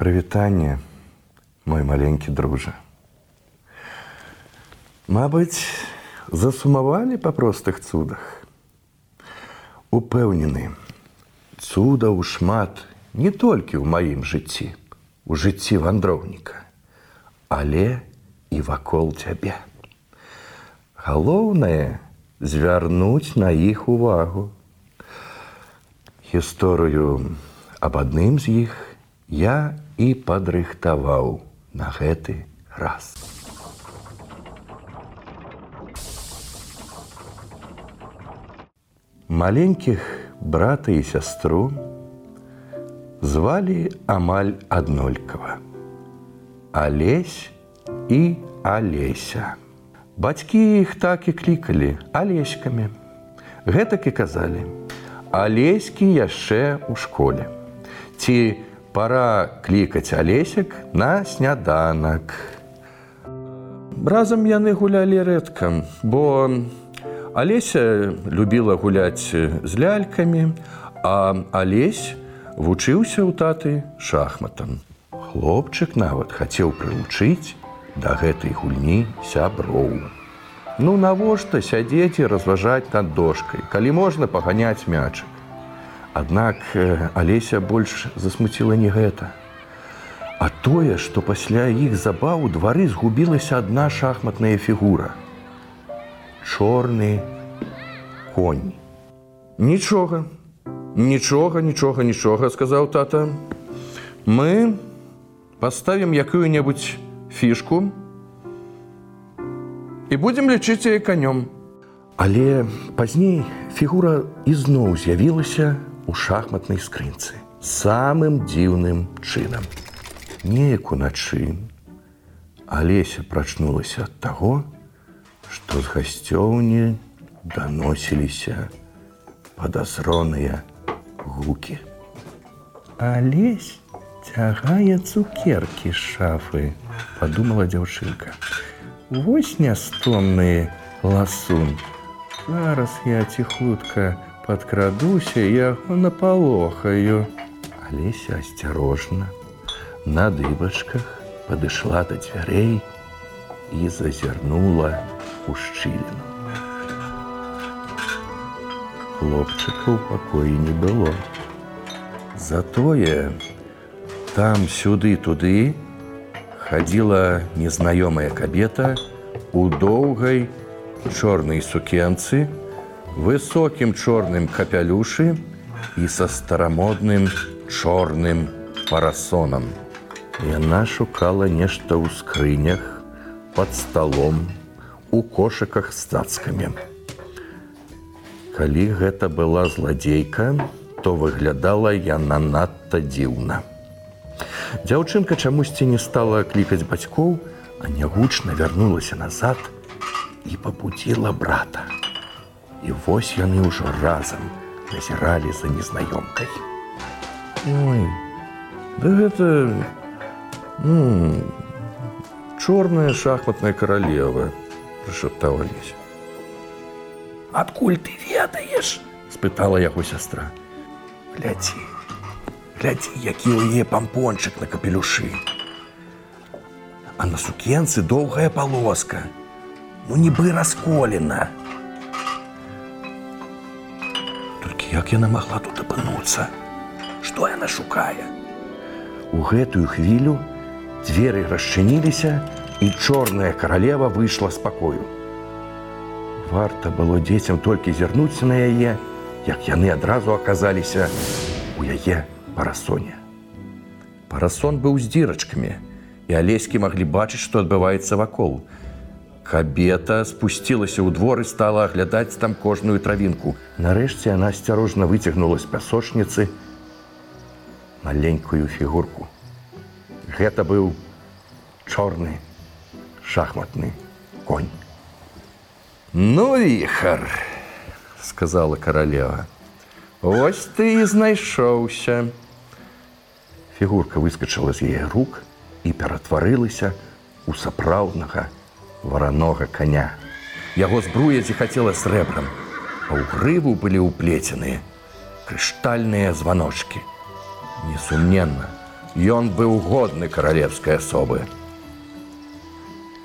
Прывітанне, мой маленькі дружа. Мабыць, засумавалі па простых цудах. Упэўнены, цудаў шмат не толькі ў маім жыцці, у жыцці вандроўніка, але і вакол цябе. Галоўнае звярнуць на іх увагу. Гісторыю аб адным з іх я і падрыхтаваў на гэты раз. Маленькіх брата і сястру звалі амаль аднолькава. Алесь і Алеся. Бацькі іх так і клікалі алеськамі. Гэтак і казалі: Алеські яшчэ ў школе. Ці пора клікаць алесек на сняданак. Разам яны гулялі рэдка, бо Алеся любіла гуляць з лялькамі, а Алесь вучыўся ў таты шахматам. Хлопчык нават хацеў прылучыць да гэтай гульні сяброў. Ну навошта сядзець і разважаць над дошкай, калі можна паганяць мячык. Аднак Алеся больш засмуціла не гэта. А тое, што пасля іх забаў у двары згубілася адна шахматная фігура чорны конь. Нічога, нічога, нічога, нічога, сказаў тата. Мы паставім якую-небудзь фішку і будзем лічыць яе канём. Але пазней фігура ізноў з'явілася у шахматнай скрынцы самым дзіўным чынам. Неяк уначы Алеся прачнулася ад таго, што з гасцёўні даносіліся падазроныя гукі. Алесь цягае цукеркі шафы, падумала дзяўчынка. Вось нястомны ласун. Зараз я ціхутка падкрадуся яго напалохаю. Алеся асцярожна, на дыбачках падышла да дзвярэй і зазірнула у шчыліну. Хлопчыка ў пакоі не было. Затое там сюды туды хадзіла незнаёмая кабета у доўгай чорнай сукенцы, высокім чорным капялюшы і са старамодным чорным парасонам. Яна шукала нешта ў скрынях, под столом, у кошыках з цацкамі. Калі гэта была зладзейка, то выглядала яна надта дзіўна. Дзяўчынка чамусьці не стала клікаць бацькоў, а нягучна вярнулася назад і пабудзіла брата. І вось яны ўжо разам назіралі за незнаёмкай. Ой, да гэта ну, чорная шахматная каралева прышаптала лесь адкуль ты ведаеш? спытала яго сястра. Глядзі глядзі які ў яе пампончык на капелюшы. А на сукенцы доўгая палоска ну нібы расколена як яна магла тут апынуцца што яна шукае у гэтую хвілю Дзверы расчыніліся, і чорная каралева выйшла з пакою. Варта было дзецям толькі зірнуцца на яе, як яны адразу аказаліся у яе парасоне. Парасон быў з дзірачкамі, і алеські маглі бачыць, што адбываецца вакол. Кабета спусцілася ў двор і стала аглядаць там кожную травінку. Нарэшце яна асцярожна выцягнула з пясочніцы маленькую фігурку. Гэта быў чорны шахматны конь. Ну віхар, сказала каралева. Вось ты і знайшоўся. Фігурка выскочыла з яе рук і ператварылася у сапраўднага варанога коня. Яго збруя зіхацела срэбрам, а ў грыву былі ўплеценыя крыштальныя званочки. Несумненна, ён быў годны каралевскай асобы.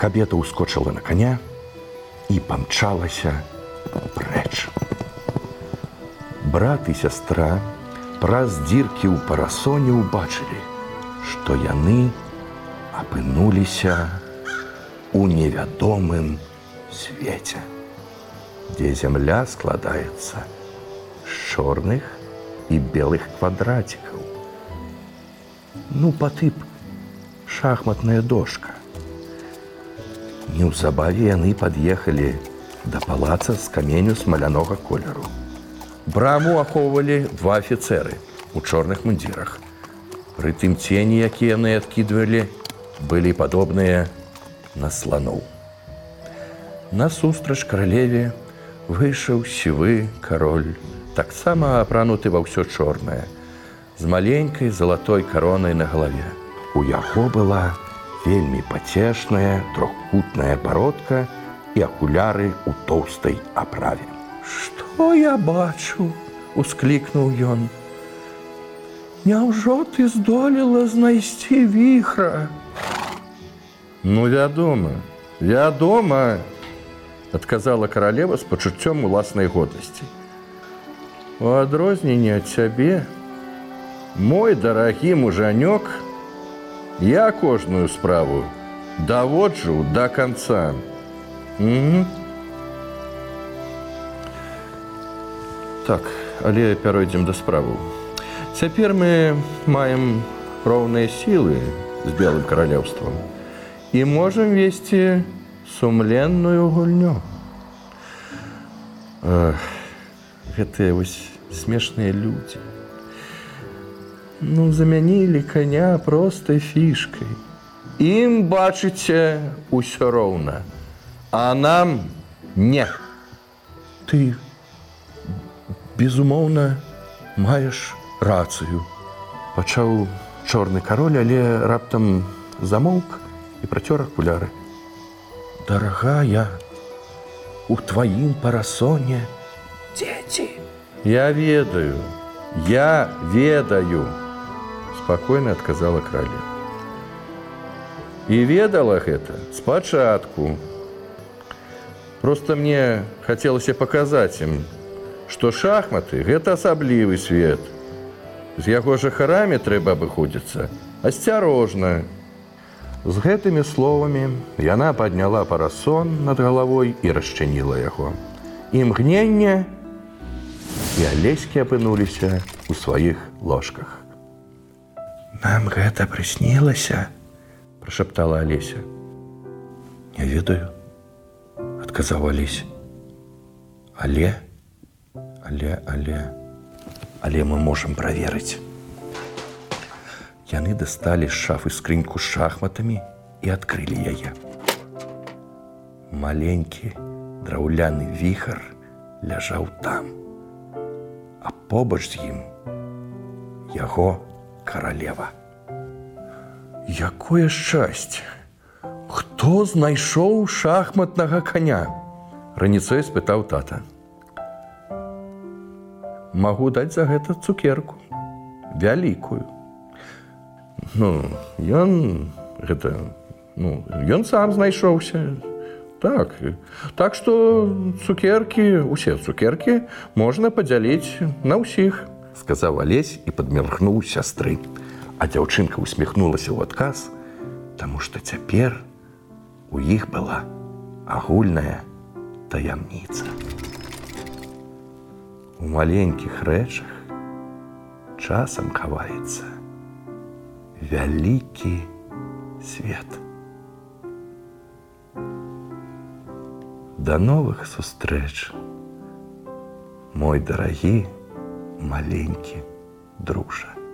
Кабета ўскочыла на коня і памчалася прэч. Брат і сястра праз дзіркі ў парасоне ўбачылі, што яны апынуліся у невядомым свеце, дзе зямля складаецца з чорных і белых квадрацікаў. Ну патып шахматная дошка. Неўзабаве яны пад'ехалі да палаца з каменю смалянога колеру. Браму ахоўвалі два афіцэры у чорных мундзірах. Пры тым цені, якія яны адкідвалі, былі падобныя на сланоў. Насустрач каралеве выйшаў сівы кароль, таксама апрануты ва ўсё чорнае, з маленькай залатой каронай на галаве. У яго была вельмі пацешная трохкутная бародка і акуляры ў тоўстай аправе. Што я бачу, усклікнуў ён. Няўжо ты здолела знайсці віхра? Ну вядома, вядома, адказала каралева з пачуццём уласнай годнасці. У адрозненне ад цябе, мой дарагі мужанёк, я кожную справу даводжу да канца. Угу. Так, але пяройдзем да справу. Цяпер мы маем роўныя сілы з белым каралеўствам і можам весці сумленную гульню. Гэтыя вось смешныя людзі. Ну замянілі каня простай фішкай. Ім бачыце ўсё роўна, а нам не. Ты безумоўна маеш рацыю пачаў чорны кароль але раптам замоўк і працёр акуляры дарагая у тваім парасоне. Дзеці я ведаю я ведаю спакойна адказала краля і ведала гэта спачатку просто мне хацелася паказаць ім што шахматы гэта асаблівы свет. З яго жыхарамі трэба абыходзіцца асцярожна. З гэтымі словамі яна падняла парасон над галавой і расчыніла яго. Імгнення і алеські апынуліся ў сваіх ложках. Нам гэта прыснілася, прашаптала Алеся. Не ведаю, адказаў Алесь. Але, але але але мы можемм праверыць яны дасталі з шафы скрыньку з шахматамі і адкрылі яе маленькі драўляны віхар ляжаў там а побач з ім яго каралева якое шчасце хто знайшоў шахматнага коня раніцой спытаў тата. Магу даць за гэта цукерку. Вялікую ну ён гэта ну ён сам знайшоўся. Так так что цукеркі усе цукеркі можна падзяліць на ўсіх сказаў алесь і падмірхнуў сястры. А дзяўчынка усміхнулася ў адказ таму што цяпер у іх была агульная таямніца. У маленькіх рэчах часам хаваецца вялікі свет. Да новых сустрэч, мой дарагі маленькі дружа.